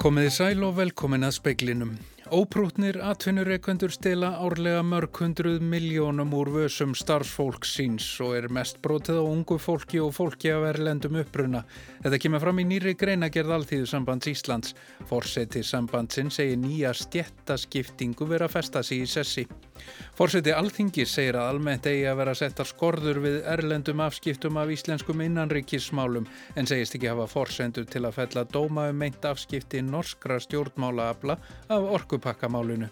Komiði sæl og velkomin að speiklinum. Óprútnir atvinnureikendur stela árlega mörg hundruð miljónum úr vössum starfsfólks síns og er mest brotið á ungu fólki og fólki af erlendum uppruna. Þetta kemur fram í nýri greinagerð Alþýðu sambands Íslands. Forseti sambandsinn segir nýja stjettaskiptingu vera að festa sig í sessi. Forseti Alþingi segir að almennt eigi að vera settar skorður við erlendum afskiptum af íslenskum innanríkismálum en segist ekki hafa forsendur til að fella dóma um meint afskipti norskra stjórnmálaabla af orkupakkamálinu.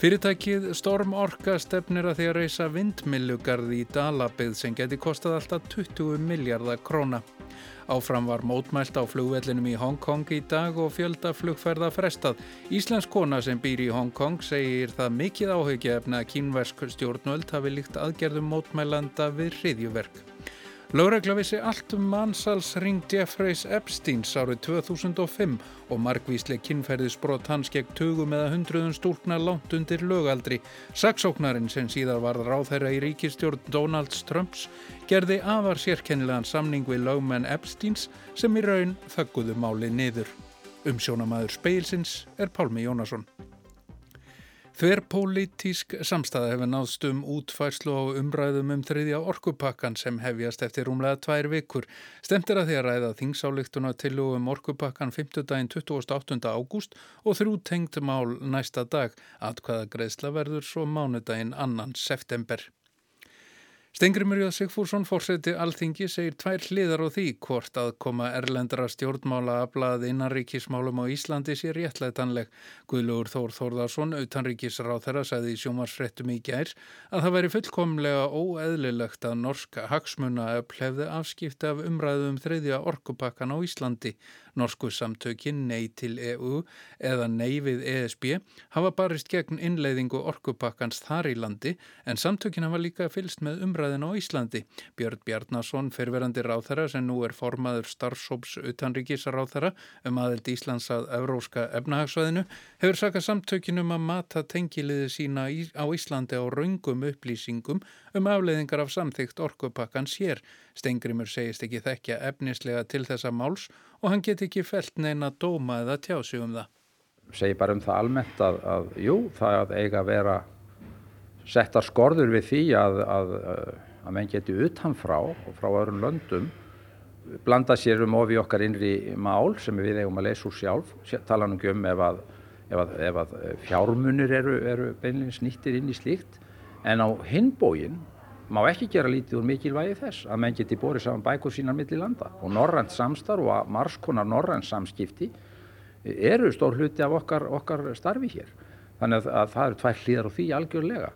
Fyrirtækið Storm Orka stefnir að því að reysa vindmillugarð í Dalabið sem geti kostað alltaf 20 miljardar króna. Áfram var mótmælt á flugvellinum í Hongkong í dag og fjölda flugferða frestað. Íslensk kona sem býr í Hongkong segir það mikið áhugjefna að kínversk stjórnvöld hafi líkt aðgerðum mótmælanda við hriðjuverk. Láregla vissi allt um mansalsring Jeffreys Epsteins árið 2005 og margvísleg kynferðisbrot hans gegn tugum eða hundruðun stúlkna langt undir lögaldri. Saksóknarinn sem síðar var ráðherra í ríkistjórn Donalds Trumps gerði afar sérkennilegan samning við lögmenn Epsteins sem í raun þögguðu máli niður. Umsjónamaður speilsins er Pálmi Jónasson. Þverpolítísk samstæða hefur náðst um útfærslu á umræðum um þriðja orkupakkan sem hefjast eftir rúmlega tvær vikur. Stemt er að því að ræða þingsáleiktuna til um orkupakkan 5. daginn 28. ágúst og þrjú tengt mál næsta dag. Atkvæða greiðsla verður svo mánudaginn annan september. Stengrimur Jóð Sigfúrsson fórseti Alþingi segir tvær hliðar á því hvort að koma erlendra stjórnmála aflað innanríkismálum á Íslandi sé réttlætanleg. Guðlugur Þór Þórðarsson, auðanríkisráð þeirra, sagði í sjómarsfrettum í gær að það væri fullkomlega óeðlilegt að norska hagsmuna hefði afskipti af umræðum um þriðja orkupakkan á Íslandi. Norsku samtökin Nei til EU eða Nei við ESB hafa barist gegn innleiðingu orkupakkans þar í landi en samtökin hafa líka fylst með umræðin á Íslandi. Björn Bjarnason, fyrverandi ráþara sem nú er formaður starfsóps utanríkisráþara um aðeld Íslands að Evróska efnahagsvæðinu, hefur sakað samtökinum að mata tengiliði sína á Íslandi á raungum upplýsingum um afleiðingar af samþygt orkupakkan sér. Stengrimur segist ekki þekkja efnislega til þessa máls og hann get ekki felt neina dóma eða tjási um það. Segir bara um það almennt að, að jú, það eiga að vera settar skorður við því að, að, að menn geti utanfrá og frá öðrum löndum blanda sér um ofi okkar innri mál sem við eigum að leysa úr sjálf, tala nú ekki um ef að, ef ef að fjármunir eru, eru beinlega snýttir inn í slíkt en á hinbógin má ekki gera lítið úr mikilvægi þess að menn geti borið saman bækur sínar millir landa og norrænt samstarf og margskonar norrænt samskipti eru stór hluti af okkar, okkar starfi hér. Þannig að, að það eru tvær hlýðar og því algjörlega.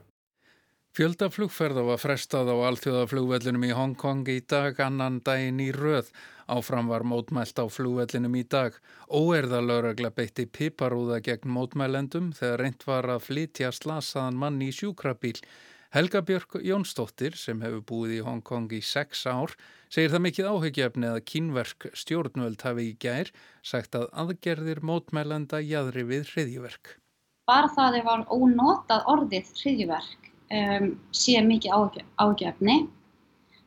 Fjöldaflugferða var frestað á alþjóðaflugvellinum í Hongkong í dag annan daginn í röð. Áfram var mótmælt á flugvellinum í dag. Óerðalögregla beitti piparúða gegn mótmælendum þegar reynd var að flytja slasaðan mann í sjúkrabíl. Helga Björk Jónsdóttir, sem hefur búið í Hongkong í sex ár, segir það mikið áhugjefni að kínverk stjórnvöld hafi í gær sagt að aðgerðir mótmælenda jæðri við hriðjuverk. Bara það var ónotað orðið hriðjuverk um, sé mikið ágefni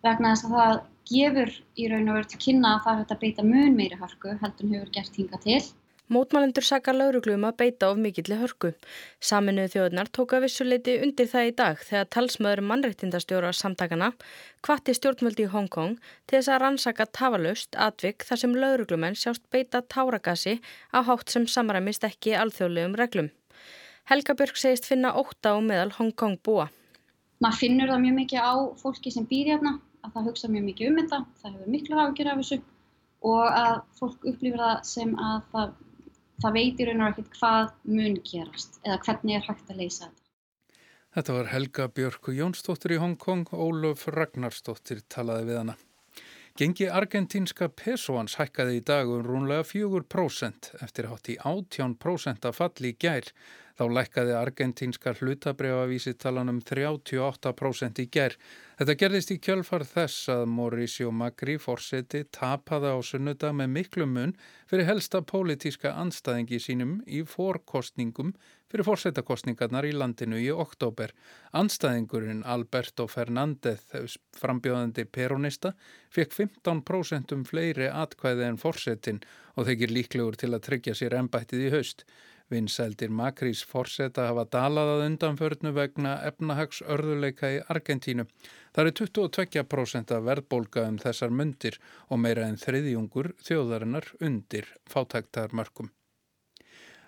vegna þess að það gefur í raun og veru til kynna að það hægt að beita mun meiri hörku heldur en hefur gert hinga til. Mótmælendur sakar lauruglum að beita of mikilli hörku. Saminuðu þjóðunar tóka vissuleiti undir það í dag þegar talsmaður mannreittindastjóra samtakana kvatti stjórnvöldi í Hongkong til þess að rannsaka tafalust atvik þar sem lauruglumenn sjást beita táragasi á hátt sem samræmist ekki alþjóðlegum reglum. Helga Björk segist finna óta á meðal Hong Kong búa. Maður finnur það mjög mikið á fólki sem býr hérna, að það hugsa mjög mikið um þetta, það hefur miklu afgjör af þessu og að fólk upplifir það sem að það, það veitir og ekkert hvað mun gerast eða hvernig er hægt að leysa þetta. Þetta var Helga Björk Jónsdóttir í Hong Kong, Óluf Ragnarsdóttir talaði við hana. Gengi argentínska pesoans hækkaði í dag um rúnlega 4% eftir hátt í 18% að falli í gær. Þá lækkaði argentínska hlutabrjáavísitalan um 38% í gerð. Þetta gerðist í kjölfar þess að Mauricio Macri fórseti tapaði á sunnudag með miklu mun fyrir helsta pólitíska anstæðingi sínum í fórkostningum fyrir fórsetakostningarnar í landinu í oktober. Anstæðingurinn Alberto Fernández, frambjóðandi peronista, fekk 15% um fleiri atkvæði en fórsetin og þeir líklegur til að tryggja sér ennbættið í haust. Vinsældir Makrís forseta hafa dalaðað undanförnu vegna efnahags örðuleika í Argentínu. Það er 22% af verðbólka um þessar myndir og meira en þriðjungur þjóðarinnar undir fátæktarmörkum.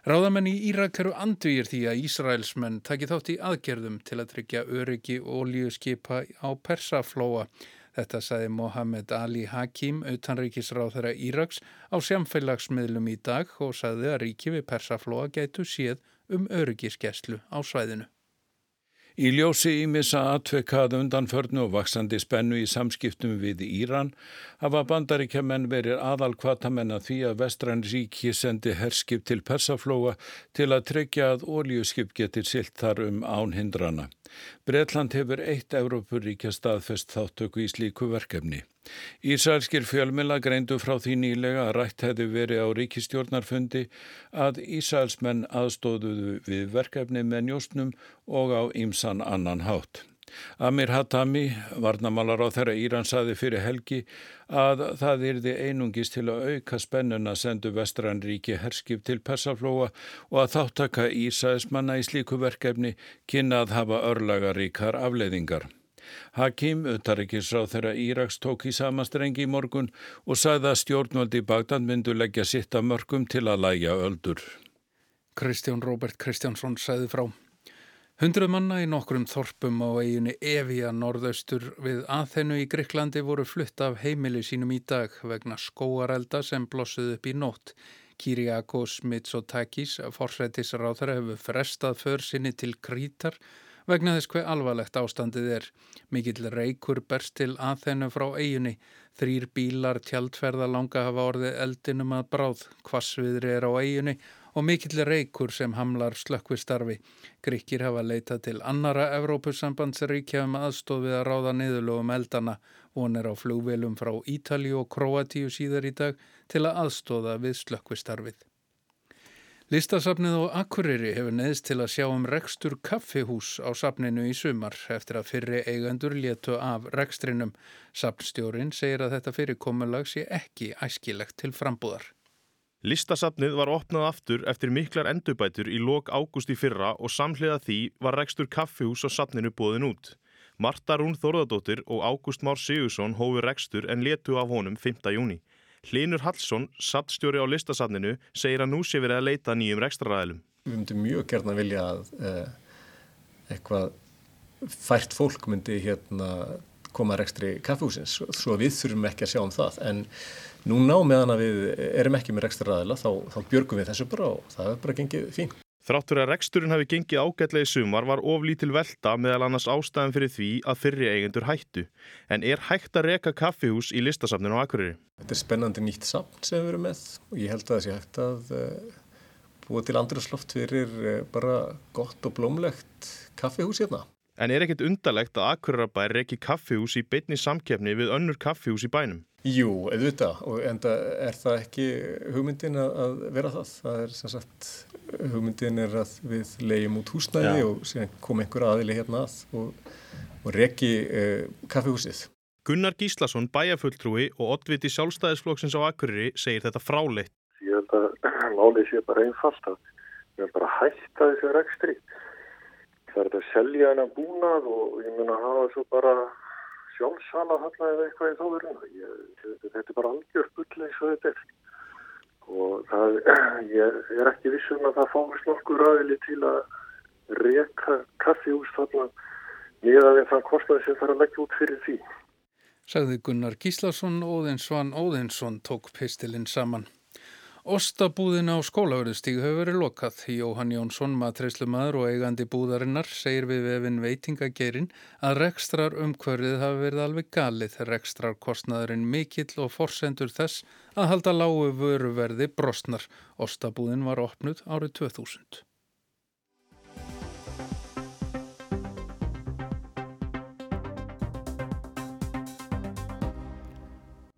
Ráðamenn í Írak eru andvíir því að Ísraelsmenn taki þátt í aðgerðum til að tryggja öryggi og oljuskipa á Persaflóa. Þetta sagði Mohamed Ali Hakim, utanríkisráð þeirra Íraks, á samfélagsmiðlum í dag og sagði að ríki við Persaflóa gætu séð um öryggiskeslu á svæðinu. Í ljósi ímissa atvekað undanförnu og vaksandi spennu í samskiptum við Íran hafa bandaríkja menn verið aðal kvatamenn að því að vestrann ríki sendi herskip til Persaflóa til að tryggja að óljuskip getur silt þar um ánhindrana. Breitland hefur eitt Európuríkja staðfest þáttöku í slíku verkefni. Ísælskir fjölmila greindu frá því nýlega að rætt hefði verið á ríkistjórnarfundi að Ísælsmenn aðstóðuðu við verkefni með njóstnum og á ímsan annan hátt. Amir Hatami, varnamálar á þeirra Íran, saði fyrir helgi að það yrði einungist til að auka spennuna sendu vestranríki herskip til Persaflóa og að þáttaka Ísæsmanna í slíku verkefni kynna að hafa örlagaríkar afleiðingar. Hakim, utarrikisráð þeirra Íraks, tók í samastrengi í morgun og sagði að stjórnvaldi Bagdad myndu leggja sitt að mörgum til að læja öldur. Kristján Róbert Kristjánsson sagði frá. Hundruð manna í nokkrum þorpum á eiginu Evia norðaustur við aðhennu í Greiklandi voru flutt af heimili sínum í dag vegna skóarelda sem blossuð upp í nótt. Kyriakos Mitsotakis, forsættisráþara, hefur frestað för sinni til Krítar vegna þess hver alvarlegt ástandið er. Mikill reykur berst til aðhennu frá eiginu. Þrýr bílar tjaldferða langa hafa orðið eldinum að bráð. Kvassviðri er á eiginu og mikill reykur sem hamlar slökkvistarfi. Gríkir hafa leitað til annara Evrópusambandsríkja um aðstof við að ráða niðurlögum eldana. Hún er á flugvelum frá Ítalju og Kroatíu síðar í dag til að aðstóða við slökkvistarfið. Listasafnið og Akureyri hefur neðist til að sjá um rekstur kaffihús á safninu í sumar eftir að fyrri eigendur létu af rekstrinum. Safnstjórin segir að þetta fyrirkomulag sé ekki æskilegt til frambúðar. Listasafnið var opnað aftur eftir miklar endubætur í lok ágúst í fyrra og samhliða því var rekstur kaffihús á safninu bóðin út. Marta Rún Þorðardóttir og Ágúst Már Sigursson hófi rekstur en letu af honum 5. júni. Hlinur Hallsson, sattstjóri á listasafninu, segir að nú sé verið að leita nýjum rekstraræðilum. Við myndum mjög gerna vilja að eh, eitthvað fært fólk myndi hérna koma að rekstri kaffihúsins, svo við þurfum ekki að sjá um það en Núna á meðan að við erum ekki með rekstur aðila þá, þá björgum við þessu bara og það er bara gengið fín. Þráttur að reksturinn hafi gengið ágætlega í sumar var oflítil velta meðal annars ástæðan fyrir því að fyrri eigendur hættu. En er hægt að reka kaffihús í listasafninu á Akureyri? Þetta er spennandi nýtt safn sem við erum með og ég held að það sé hægt að uh, búa til andrusloft fyrir uh, bara gott og blómlegt kaffihús hérna. En er ekkit undarlegt að Akureyrabær reki kaffihús í beitni samkefni við önnur kaffihús í bænum? Jú, auðvitað og enda er það ekki hugmyndin að vera það. Það er sem sagt, hugmyndin er að við leiðjum út húsnæði Já. og síðan kom einhver aðili hérna að og, og reki eh, kaffihúsið. Gunnar Gíslason, bæjafulltrúi og oddviti sjálfstæðisflokksins á Akureyri segir þetta fráleitt. Ég held að málið sé bara einfalt að við erum bara hætta þessu rekstri. Það er að selja hennar búnað og ég mun að hafa svo bara sjálfsala þarna eða eitthvað í þóðurinn. Þetta er bara algjör bull eins og þetta er. Og það, ég er ekki vissum að það fáist nokkur aðili til að reyka kaffihús þarna niða við þann kostnaði sem þarf að leggja út fyrir því. Sagði Gunnar Gíslason, Óðinsson, Óðinsson tók pistilinn saman. Ostabúðin á skólaverðustíg hefur verið lokað. Jóhann Jónsson, matreyslumadur og eigandi búðarinnar, segir við vefin veitingagerinn að rekstrar umkvörðið hafi verið alveg galið. Rekstrar kostnaðurinn mikill og forsendur þess að halda lágu vöruverði brostnar. Ostabúðin var opnud árið 2000.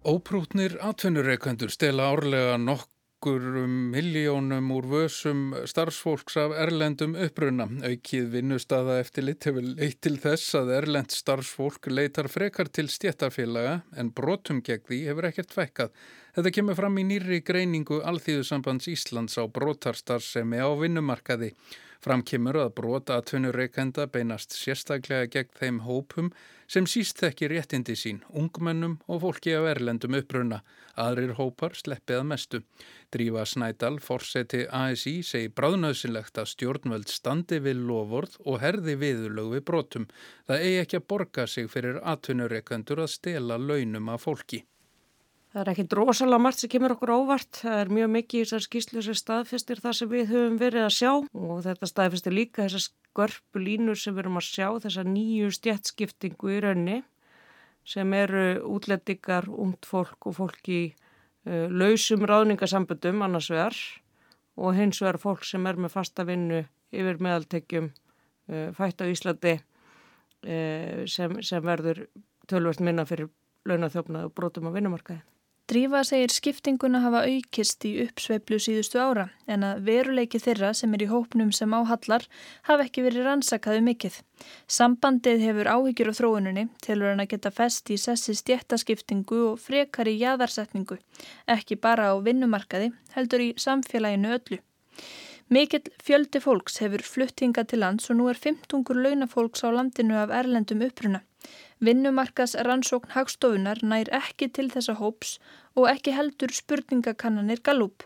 Óprútnir atvinnureikendur stela árlega nokk nokkur miljónum úr vössum starfsfólks af erlendum uppruna. Aukið vinnustada eftir lit hefur leitt til þess að erlend starfsfólk leitar frekar til stjættarfélaga en brotum gegn því hefur ekkert fækkað. Þetta kemur fram í nýri greiningu Alþýðusambands Íslands á brotarstarfsemi á vinnumarkaði. Framkymur að brota atvinnureikenda beinast sérstaklega gegn þeim hópum sem síst þekki réttindi sín, ungmennum og fólki af erlendum uppruna. Aðrir hópar sleppið að mestu. Drífa Snædal, forseti ASI, segi bráðnöðsynlegt að stjórnvöld standi við loford og herði viðlög við brotum. Það eigi ekki að borga sig fyrir atvinnureikendur að stela launum af fólki. Það er ekki drosalega margt sem kemur okkur óvart. Það er mjög mikið í þessar skýslu sem staðfestir það sem við höfum verið að sjá og þetta staðfestir líka þessar skörpu línur sem við erum að sjá, þessar nýju stjætskiptingu í raunni sem eru útlendingar, umt fólk og fólk í uh, lausum ráðningasambundum annars vegar og hins vegar fólk sem er með fasta vinnu yfir meðaltekjum uh, fætt á Íslandi uh, sem, sem verður tölvert minna fyrir launathjófnað og brotum á vinnumarkaði. Drífa segir skiptinguna hafa aukist í uppsveiflu síðustu ára en að veruleiki þeirra sem er í hópnum sem áhallar hafa ekki verið rannsakaðu mikill. Sambandið hefur áhyggjur á þróuninni tilur hann að geta fest í sessi stjættaskiptingu og frekar í jæðarsetningu, ekki bara á vinnumarkaði, heldur í samfélaginu öllu. Mikill fjöldi fólks hefur fluttinga til lands og nú er 15 launafólks á landinu af erlendum uppruna. Vinnumarkas rannsókn hagstofunar nær ekki til þessa hóps og ekki heldur spurningakannanir Gallup.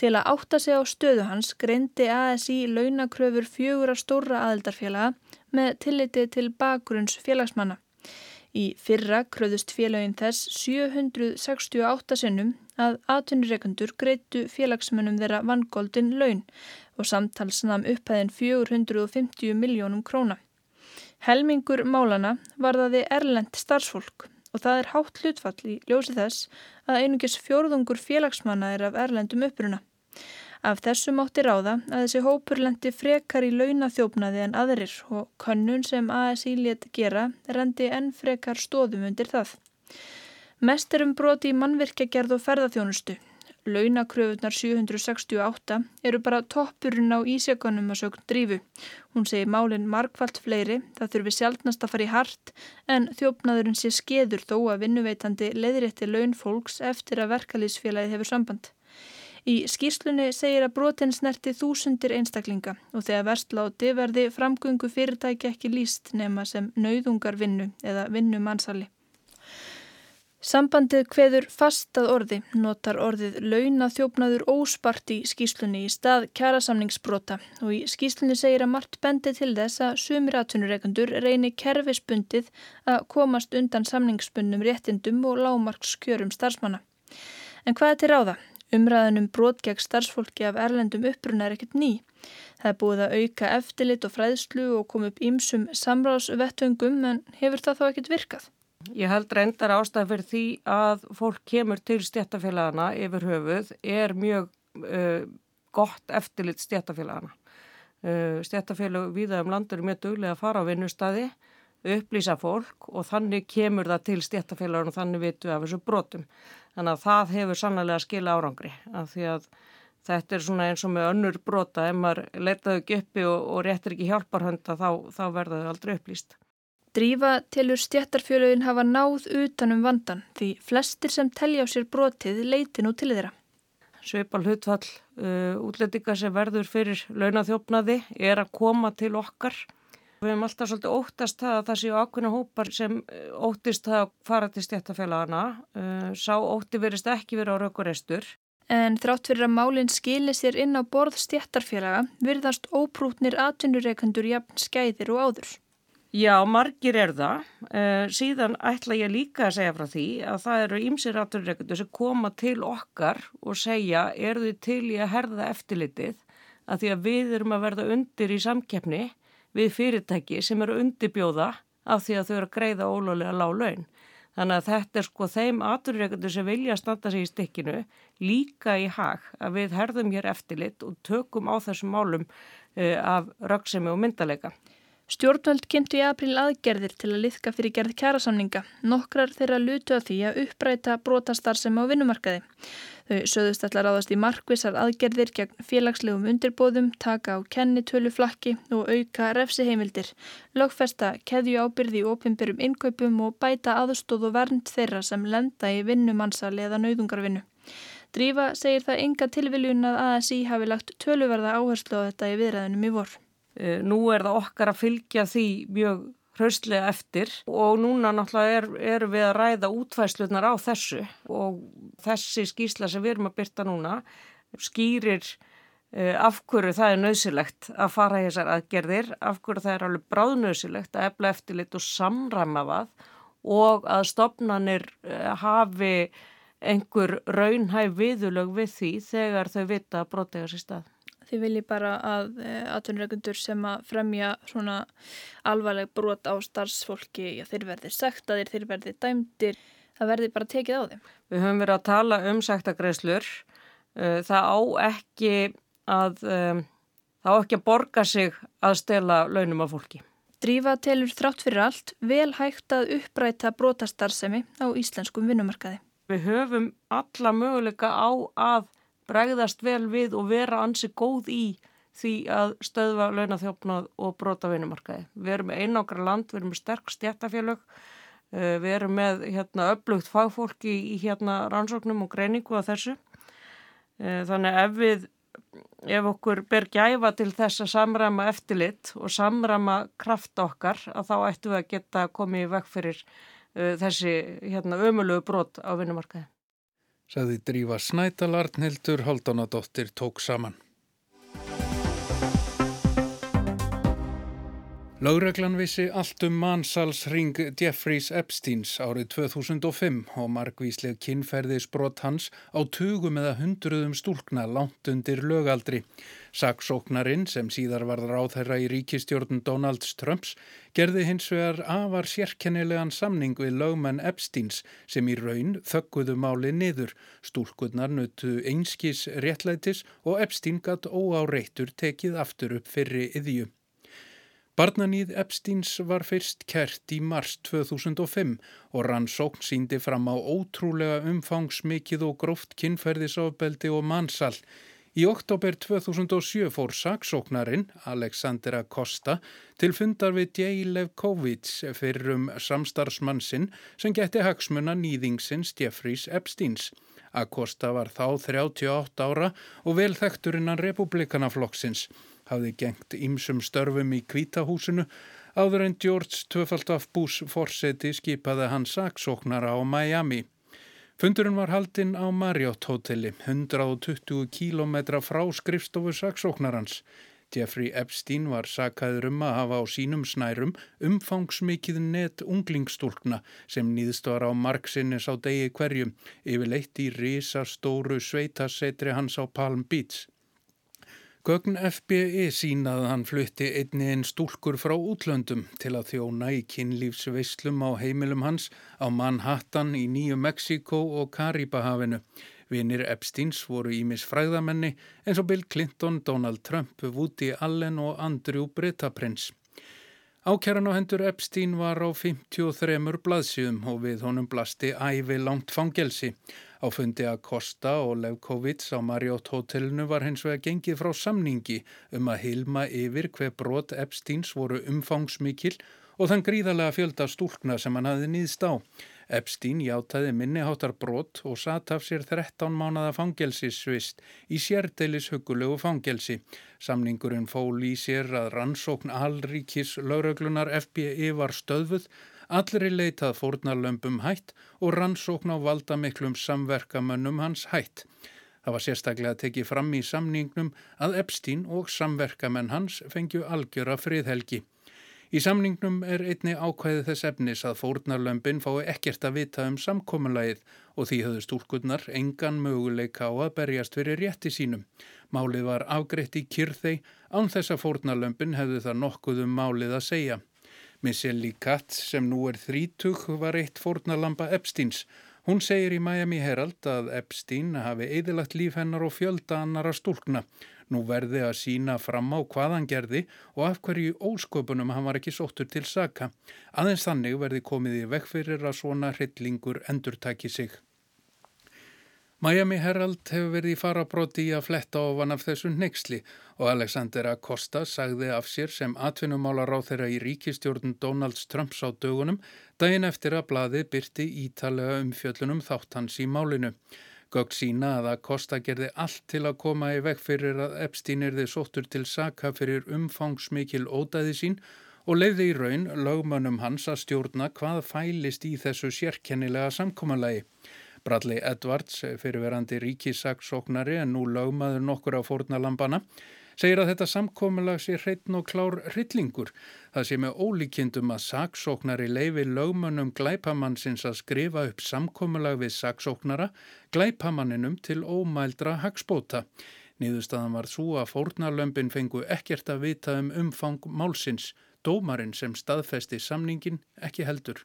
Til að átta sig á stöðu hans greindi ASI launakröfur fjögur að stóra aðeldarfélaga með tilliti til bakgrunns félagsmanna. Í fyrra kröðust félagin þess 768 sinnum að atvinnureikandur greitu félagsmönnum þeirra vangóldin laun og samtalsnam upphæðin 450 miljónum króna. Helmingur málana varðaði erlend starfsfólk og það er hátt hlutfall í ljósi þess að einungis fjórðungur félagsmanna er af erlendum uppruna. Af þessu mátti ráða að þessi hópur lendi frekar í launathjófnaði en aðrir og könnun sem ASI let gera rendi enn frekar stóðum undir það. Mest er um broti í mannvirkjagerð og ferðarþjónustu Launakröfunar 768 eru bara toppurinn á ísjökanum að sögn drífu. Hún segir málinn markvallt fleiri, það þurfi sjálfnast að fara í hart en þjófnaðurinn sé skeður þó að vinnuveitandi leðrétti laun fólks eftir að verkalýsfélagi hefur samband. Í skýrslunni segir að brotin snerti þúsundir einstaklinga og þegar verstláti verði framgöngu fyrirtæki ekki líst nema sem nauðungar vinnu eða vinnu mannsali. Sambandið hveður fast að orði notar orðið launaþjófnaður óspart í skýslunni í stað kjærasamningsbrota og í skýslunni segir að margt bendi til þess að sumir atvinnureikandur reynir kerfisbundið að komast undan samningsbundnum réttindum og lámarkskjörum starfsmanna. En hvað er til ráða? Umræðanum brot gegn starfsfólki af erlendum uppruna er ekkert ný. Það er búið að auka eftirlit og fræðslu og koma upp ímsum samráðsvettöngum en hefur það þá ekkert virkað? Ég held reyndar ástæð fyrir því að fólk kemur til stjættafélagana yfir höfuð er mjög uh, gott eftirlit stjættafélagana. Uh, Stjættafélag viða um landur er mjög duglega að fara á vinnustadi, upplýsa fólk og þannig kemur það til stjættafélagun og þannig vitu af þessu brotum. Þannig að það hefur sannlega skila árangri af því að þetta er svona eins og með önnur brota, ef maður leitaðu ekki uppi og, og réttir ekki hjálparhönda þá, þá verða þau aldrei upplýst. Drífa tilur stjættarfjölögin hafa náð utanum vandan því flestir sem telja á sér brotið leiti nú til þeirra. Sveipal hlutfall uh, útlendinga sem verður fyrir launathjófnaði er að koma til okkar. Við hefum alltaf svolítið óttast það að það séu ákveðna hópar sem uh, óttist það að fara til stjættarfjölagana. Uh, sá ótti verist ekki verið á raukurestur. En þrátt fyrir að málinn skilir sér inn á borð stjættarfjölaga virðast óprútnir atvinnureikandur jafn skæðir og áður. Já, margir er það. Uh, síðan ætla ég líka að segja frá því að það eru ímsir afturreikundur sem koma til okkar og segja eru þið til í að herða eftirlitið að því að við erum að verða undir í samkeppni við fyrirtæki sem eru undirbjóða af því að þau eru að greiða ólulega lág laun. Þannig að þetta er sko þeim afturreikundur sem vilja að standa sig í stikkinu líka í hag að við herðum hér eftirlit og tökum á þessum málum uh, af rauksemi og myndalega. Stjórnvöld kynntu í april aðgerðir til að liðka fyrir gerð kjærasamninga. Nokkrar þeirra lutu að því að uppræta brotastar sem á vinnumarkaði. Þau söðust allar áðast í markvisar aðgerðir gegn félagslegum undirbóðum, taka á kennitöluflakki og auka refsiheimildir, lögfesta keðju ábyrði í ofinberum innkaupum og bæta aðstóð og vernd þeirra sem lenda í vinnumansali eða nauðungarvinnu. Drífa segir það enga tilviljun að ASI hafi lagt töluverða áherslu á þetta í viðræðinum í vorf. Eh, nú er það okkar að fylgja því mjög hraustlega eftir og núna náttúrulega erum er við að ræða útfæslunar á þessu og þessi skýsla sem við erum að byrta núna skýrir uh, af hverju það er nöðsilegt að fara í þessar aðgerðir, af hverju það er alveg bráðnöðsilegt að efla eftirlit og samræma það og að stopnanir uh, hafi einhver raunhæf viðulög við því þegar þau vita að brotega sér stað. Þið viljið bara að eh, atvinnureikundur sem að fremja svona alvarleg brot á starfsfólki, já þeir verði sektaðir, þeir verði dæmdir, það verði bara tekið á þeim. Við höfum verið að tala um sektagreislur, eh, það á ekki að, um, það á ekki að borga sig að stela launum af fólki. Drífa telur þrátt fyrir allt vel hægt að uppræta brotastarsemi á íslenskum vinnumarkaði. Við höfum alla möguleika á að bregðast vel við og vera ansi góð í því að stöðva launathjófnað og brota vinnumarkaði. Við erum með einákra land, við erum með sterk stjættafélög, eh, við erum með hérna, upplugt fagfólki í hérna, rannsóknum og greiningu af þessu. Eh, þannig ef við, ef okkur ber gæfa til þess að samræma eftirlit og samræma kraft okkar, að þá ættum við að geta komið í vekk fyrir uh, þessi hérna, ömulegu brot á vinnumarkaði saði Drífa Snædal Arnhildur Haldunadóttir tók saman. Lágreglan vissi allt um mannsalsring Jeffreys Epsteins árið 2005 og margvísleg kinnferðisbrott hans á tugum eða hundruðum stúlkna langt undir lögaldri. Saksóknarinn sem síðar varð ráðherra í ríkistjórn Donalds Trumps gerði hins vegar afar sérkennilegan samning við lögmenn Epsteins sem í raun þögguðu máli niður. Stúlkunnar nöttu einskis réttlætis og Epstein gatt óáreittur tekið aftur upp fyrri yðju. Barnanýð Epsteins var fyrst kert í mars 2005 og rannsókn síndi fram á ótrúlega umfangsmikið og gróft kynferðisofbeldi og mannsal. Í oktober 2007 fór saksóknarinn Alexandra Costa til fundar við J. Levkovits fyrir um samstarfsmannsinn sem geti hagsmuna nýðingsins Jeffreys Epsteins. Acosta var þá 38 ára og velþekturinnan republikanaflokksins hafði gengt ýmsum störfum í kvítahúsinu áður en George Tvöfaldaf Bush forseti skipaði hans saksóknara á Miami. Fundurinn var haldinn á Marriott hotelli, 120 kílometra frá skrifstofu saksóknarans. Jeffrey Epstein var sakaður um að hafa á sínum snærum umfangsmikið net unglingstúlkna sem nýðst var á marksinnis á degi hverjum, yfirleitt í risastóru sveitasetri hans á Palm Beach. Gögn FBI sínaði hann flutti einni einn stúlkur frá útlöndum til að þjóna í kynlífsveislum á heimilum hans á Manhattan í Nýju Mexiko og Karibahafinu. Vinir Epsteins voru ímis fræðamenni eins og Bill Clinton, Donald Trump, Woody Allen og Andrew Brittaprins. Ákjæran á hendur Epstein var á 53 blaðsíðum og við honum blasti ævi langt fangelsi. Á fundi að Kosta og Levkovits á Marriott hotellinu var hens vega gengið frá samningi um að hilma yfir hver brot Epsteins voru umfangsmikil og þann gríðarlega fjölda stúlkna sem hann hafði nýðst á. Epstein játaði minniháttar brot og satt af sér 13 mánada fangelsissvist í sérdeilis hugulegu fangelsi. Samningurinn fól í sér að rannsókn alríkis lauröglunar FBI var stöðfuð Allri leitað fórnarlömpum hætt og rannsókn á valdamiklum samverkamönnum hans hætt. Það var sérstaklega tekið fram í samningnum að Epstein og samverkamenn hans fengju algjöra friðhelgi. Í samningnum er einni ákvæðið þess efnis að fórnarlömpin fái ekkert að vita um samkominlægið og því höfðu stúlkunnar engan möguleika á að berjast fyrir rétti sínum. Málið var afgreitt í kyrþei án þess að fórnarlömpin hefðu það nokkuð um málið að segja. Misseli Katz sem nú er þrítug var eitt fórnarlampa Epsteins. Hún segir í Miami Herald að Epstein hafi eðilagt líf hennar og fjölda annara stúlkna. Nú verði að sína fram á hvað hann gerði og af hverju ósköpunum hann var ekki sóttur til saka. Aðeins þannig verði komið í vekk fyrir að svona hryllingur endurtaki sig. Miami Herald hefur verið í farabróti í að fletta ofan af þessu neyksli og Alexander Acosta sagði af sér sem atvinnumálar á þeirra í ríkistjórn Donalds Trumps á dögunum daginn eftir að blaði byrti ítalega umfjöllunum þátt hans í málinu. Gögg sína að Acosta gerði allt til að koma í veg fyrir að Epstein erði sóttur til saka fyrir umfangsmikil ódæði sín og leiði í raun lögmönnum hans að stjórna hvað fælist í þessu sérkennilega samkomalagi. Bradley Edwards, fyrirverandi ríkisaksóknari en nú lögmaður nokkur á fórnalambana, segir að þetta samkominlag sé hreitn og klár hryllingur. Það sé með ólíkindum að saksóknari leifi lögmönnum glæpamannsins að skrifa upp samkominlag við saksóknara, glæpamanninum til ómældra hagspóta. Nýðustafan var svo að fórnalömpin fengu ekkert að vita um umfang málsins, dómarinn sem staðfesti samningin ekki heldur.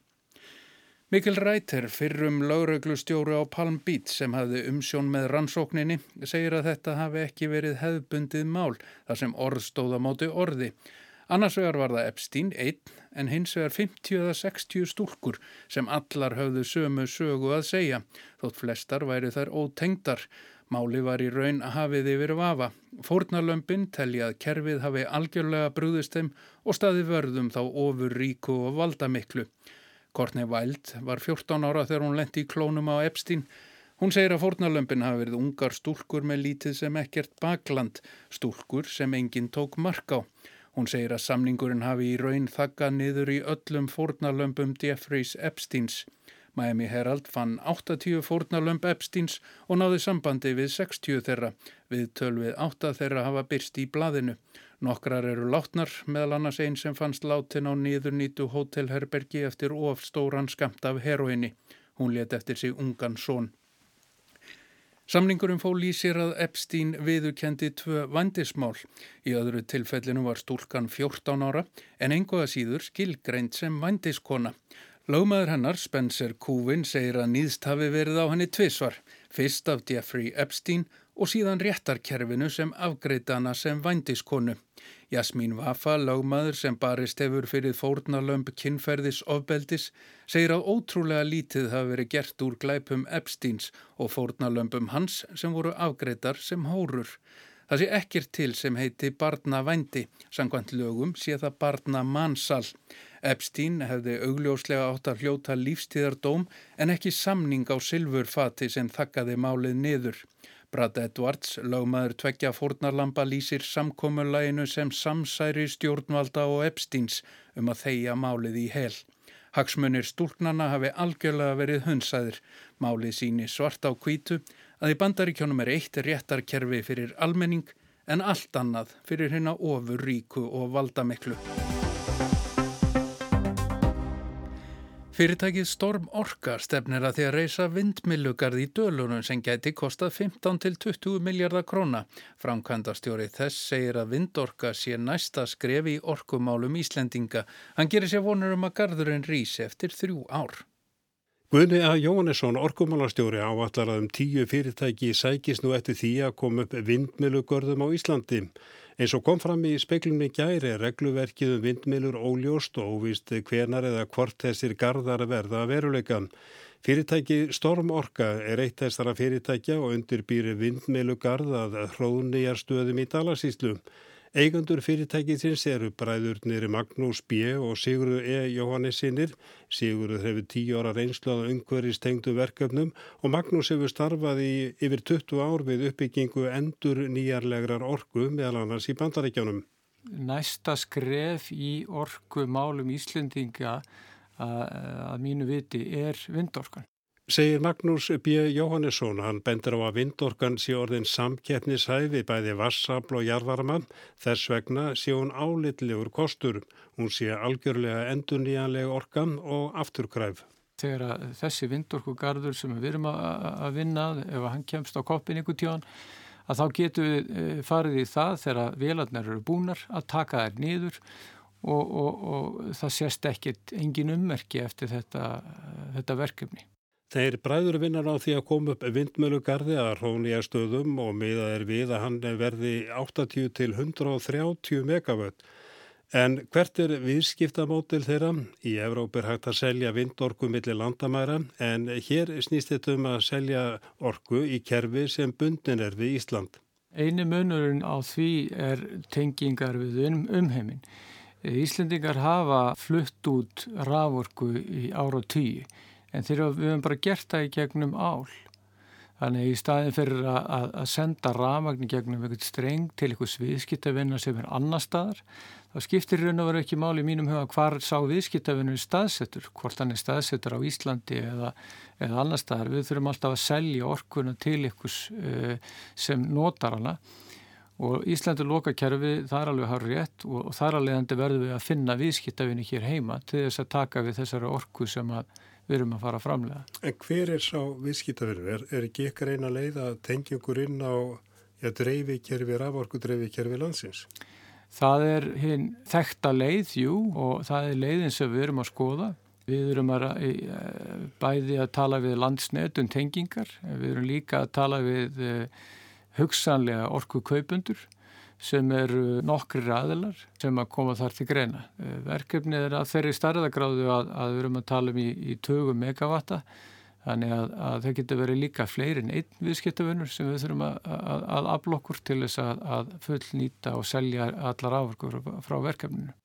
Mikkel Ræter, fyrrum lauruglustjóru á Palm Beach sem hafði umsjón með rannsókninni, segir að þetta hafi ekki verið hefðbundið mál þar sem orð stóða móti orði. Annars vegar var það Epstein, einn, en hins vegar 50 eða 60 stúlkur sem allar höfðu sömu sögu að segja, þótt flestar væri þær ótengdar. Máli var í raun að hafið yfir vafa. Fórnarlömpin telja að kerfið hafi algjörlega brúðist þeim og staði vörðum þá ofur ríku og valdamiklu. Courtney Wild var 14 ára þegar hún lendi í klónum á Epstein. Hún segir að fórnalömpin hafi verið ungar stúlkur með lítið sem ekkert bakland, stúlkur sem enginn tók mark á. Hún segir að samningurinn hafi í raun þakkað niður í öllum fórnalömpum Jeffreys Epsteins. Miami Herald fann 80 fórnalömp Epsteins og náði sambandi við 60 þeirra. Við tölvið 8 þeirra hafa byrst í blaðinu. Nokkrar eru látnar, meðal annars einn sem fannst látin á nýðurnýtu hótelherbergi eftir ofstóran skamt af heroinni. Hún let eftir sig ungan són. Samningurum fól í sér að Epstein viðukendi tvö vandismál. Í öðru tilfellinu var stúlkan 14 ára en einhverja síður skilgreint sem vandiskona. Lögmaður hennar, Spencer Kúvin, segir að nýðst hafi verið á henni tvísvar. Fyrst af Jeffrey Epstein og síðan réttarkerfinu sem afgreitana sem vandiskonu. Jasmín Vafa, lögmaður sem barist hefur fyrir fórnarlömp kinnferðis ofbeldis, segir að ótrúlega lítið hafi verið gert úr glæpum Epsteins og fórnarlömpum hans sem voru afgreitar sem hórur. Það sé ekkert til sem heiti barnavændi, sangkvæmt lögum sé það barna mannsal. Epstein hefði augljóslega átt að hljóta lífstíðardóm en ekki samning á silfurfati sem þakkaði málið niður. Brad Edwards, lögmaður tveggja fórnarlampa, lýsir samkommulaginu sem samsæri stjórnvalda og Epsteins um að þeia málið í hel. Hagsmunir stúlknana hafi algjörlega verið hunsaðir. Málið síni svart á kvítu að í bandaríkjónum er eitt réttarkerfi fyrir almenning en allt annað fyrir hérna ofur ríku og valdamiklu. Fyrirtækið Storm Orka stefnir að því að reysa vindmilugarð í dölunum sem geti kostað 15 til 20 miljardar króna. Framkvæmdastjóri þess segir að vindorka sé næsta skref í orkumálum Íslendinga. Hann gerir sér vonur um að garðurinn rýsi eftir þrjú ár. Guðni A. Jóhannesson, orkumálastjóri áallar að um tíu fyrirtæki sækist nú eftir því að koma upp vindmilugörðum á Íslandi. Eins og kom fram í speklumni gæri er regluverkið um vindmilur óljóst og óvist hvenar eða hvort þessir gardar verða veruleika. Fyrirtæki Storm Orka er eitt þessara fyrirtækja og undirbýri vindmilugarð að hróðnýjar stöðum í Dalasíslu. Eigandur fyrirtækisins eru bræðurnir Magnús B. og Sigurður E. Jóhannesinir. Sigurður hefur tíu ára reynslu að umhverjast tengdu verkefnum og Magnús hefur starfað í yfir 20 ár við uppbyggingu endur nýjarlegrar orgu meðal annars í bandaríkjánum. Næsta skref í orgu málum Íslendinga að mínu viti er vindorkan. Segir Magnús B. Jóhannesson, hann bendur á að vindorkan sé orðin samkeppnishæfi bæði vassabl og jarðvarman, þess vegna sé hún álitlegur kostur. Hún sé algjörlega endurníjanlega orkan og afturkræf. Þegar þessi vindorkugarður sem við erum að vinna, ef hann kemst á koppin ykkur tjón, að þá getum við eh, farið í það þegar velarnar eru búnar að taka þær nýður og, og, og það sést ekkit engin ummerki eftir þetta, þetta verkefni. Þeir bræður vinnar á því að koma upp vindmjölugarði að hrónlega stöðum og miða er við að hann verði 80 til 130 megavött. En hvert er viðskiptamótil þeirra? Í Evróp er hægt að selja vindorku millir landamæra en hér snýst þetta um að selja orku í kerfi sem bundin er við Ísland. Einu munurinn á því er tengingar við um, umheimin. Íslendingar hafa flutt út raforku í ára tíu en þegar við höfum bara gert það í gegnum ál. Þannig í staðin fyrir að, að senda rafmagn í gegnum einhvern streng til einhvers viðskiptavinna sem er annar staðar, þá skiptir raun og veru ekki máli í mínum huga hvar sá viðskiptavinnur staðsettur, hvort hann er staðsettur á Íslandi eða, eða annar staðar. Við þurfum alltaf að selja orkuna til einhvers uh, sem notar hana og Íslandur lokakerfi það er alveg hár rétt og, og þar alveg verður við að finna viðskiptavinni hér heima til þess að taka við þessari orku sem að við erum að fara að framlega. En hver er sá viðskiptaverður? Er, er ekki ykkar eina leið að tengja ykkur inn á ja, dreifikerfi, raforku dreifikerfi landsins? Það er hinn þekta leið, jú, og það er leiðin sem við erum að skoða. Við erum að bæði að tala við landsnet um tengingar, við erum líka að tala við hugsanlega orku kaupundur sem eru nokkri ræðilar sem að koma þar til greina. Eh, verkefnið er að þeirri starðagráðu að, að við erum að tala um í, í 20 megavatta þannig að, að það getur verið líka fleiri en einn viðskiptafunur sem við þurfum að, að aflokkur til þess að fullnýta og selja allar áverkur frá verkefninu.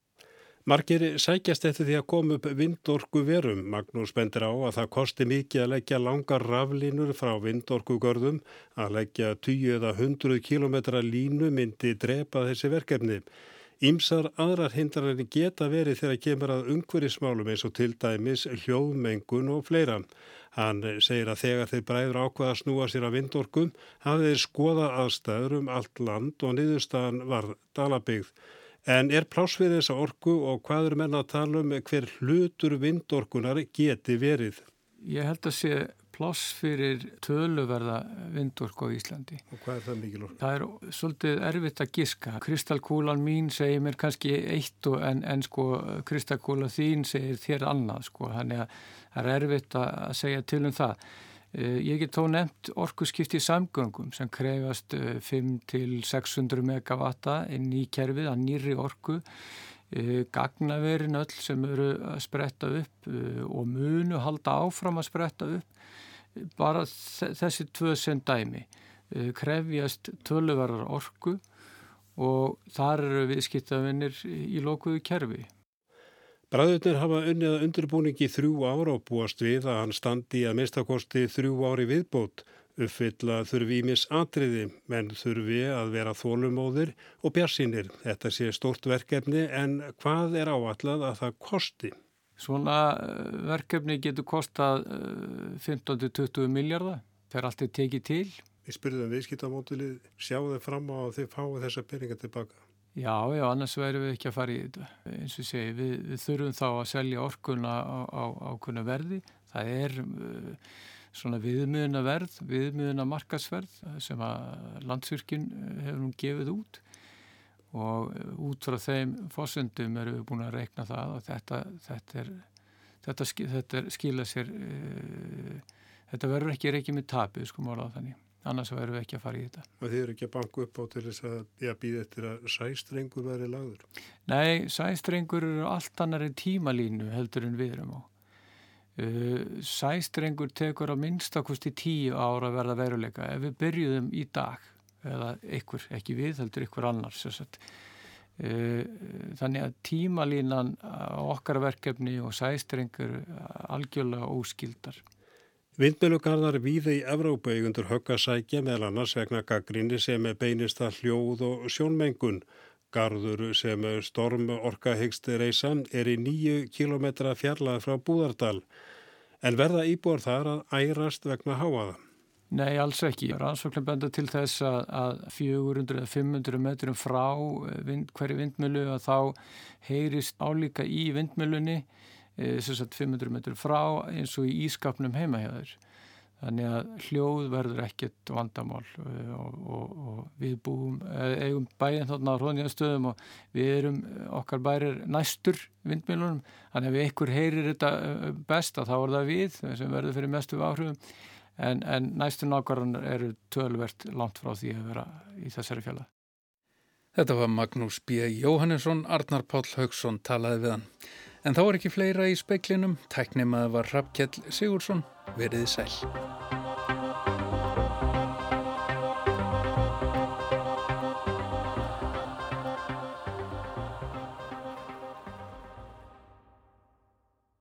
Margir sækjast eftir því að koma upp vindorku verum. Magnús bendir á að það kosti mikið að leggja langar raflínur frá vindorkugörðum. Að leggja 20 eða 100 km línu myndi drepa þessi verkefni. Ímsar aðrar hindranir geta verið þegar kemur að ungverismálum eins og til dæmis hljóðmengun og fleira. Hann segir að þegar þeir bræður ákvaða að snúa sér að vindorkum hafið þeir skoða aðstæður um allt land og niðurstaðan var dalabyggð. En er plásfið þessa orku og hvað er menna að tala um hver hlutur vindorkunar geti verið? Ég held að sé pláss fyrir töluverða vindorku á Íslandi. Og hvað er það mikil orku? Það er svolítið erfitt að giska. Kristalkúlan mín segir mér kannski eitt en, en sko kristalkúla þín segir þér annað sko. Þannig að það er erfitt að segja til um það. Eh, ég get þó nefnt orkuskipti samgöngum sem krefast 5-600 eh, megavatta inn í kerfið að nýri orku, eh, gagnaverin öll sem eru að spretta upp og munu halda áfram að spretta upp. Bara þessi tvö sem dæmi krefjast töluverðar orku og þar eru viðskiptavinnir í lokuðu kerfi. Bræðurnir hafa unnið að undirbúningi þrjú ára og búast við að hann standi að mistakosti þrjú ári viðbót. Uppfylla þurfi ímis atriði, menn þurfi að vera þólumóðir og bjarsínir. Þetta sé stort verkefni en hvað er áallad að það kosti? Svona eh, verkefni getur kostað 15-20 eh, miljardar. Það er alltaf tekið til. Við spurðum viðskiptamótilið, sjáu þau fram á að þau fái þessa peninga tilbaka. Já, já, annars verðum við ekki að fara í þetta. Eins og segi, við, við þurfum þá að selja orkuna á, á, á kunna verði. Það er uh, svona viðmiðuna verð, viðmiðuna markasverð sem að landsvirkinn uh, hefur nú gefið út og uh, út frá þeim fósundum erum við búin að reikna það og þetta, þetta, er, þetta, þetta er skila sér, uh, þetta verður ekki reikið með tapið, sko málað þannig annars verðum við ekki að fara í þetta. Og þið eru ekki að banka upp á til þess að býða eftir að sæstrengur verði lagður? Nei, sæstrengur eru allt annari tímalínu heldur en við erum á. Uh, sæstrengur tekur á minnstakosti tíu ára að verða veruleika ef við byrjuðum í dag eða ykkur, ekki við, heldur ykkur annars uh, þannig að tímalínan okkar verkefni og sæstrengur algjörlega óskildar Vindmjölugarðar víði í Evrópa eigundur höggasækja meðal annars vegna gaggrinni sem beinist að hljóð og sjónmengun. Garður sem storm orka hegst reysa er í nýju kilometra fjarlað frá Búðardal. En verða íbúar þar að ærast vegna háaða? Nei, alls ekki. Rannsóknum benda til þess að, að 400-500 metrum frá vind, hverju vindmjölu að þá heyrist álíka í vindmjölunni Eh, sagt, 500 metur frá eins og í ískapnum heima hjá þér. Þannig að hljóð verður ekkert vandamál eh, og, og, og við búum, eh, eigum bæinn þarna á hrónjastöðum og við erum okkar bærir næstur vindmilunum. Þannig að ef ykkur heyrir þetta eh, best að þá er það við sem verður fyrir mestu áhrifum en, en næstur nákvæmlega eru tölvert langt frá því að vera í þessari fjalla. Þetta var Magnús B. Jóhannesson, Arnar Páll Haugsson talaði við hann. En þá er ekki fleira í speiklinum, tæknimaður var Rappkjell Sigursson, veriði sæl.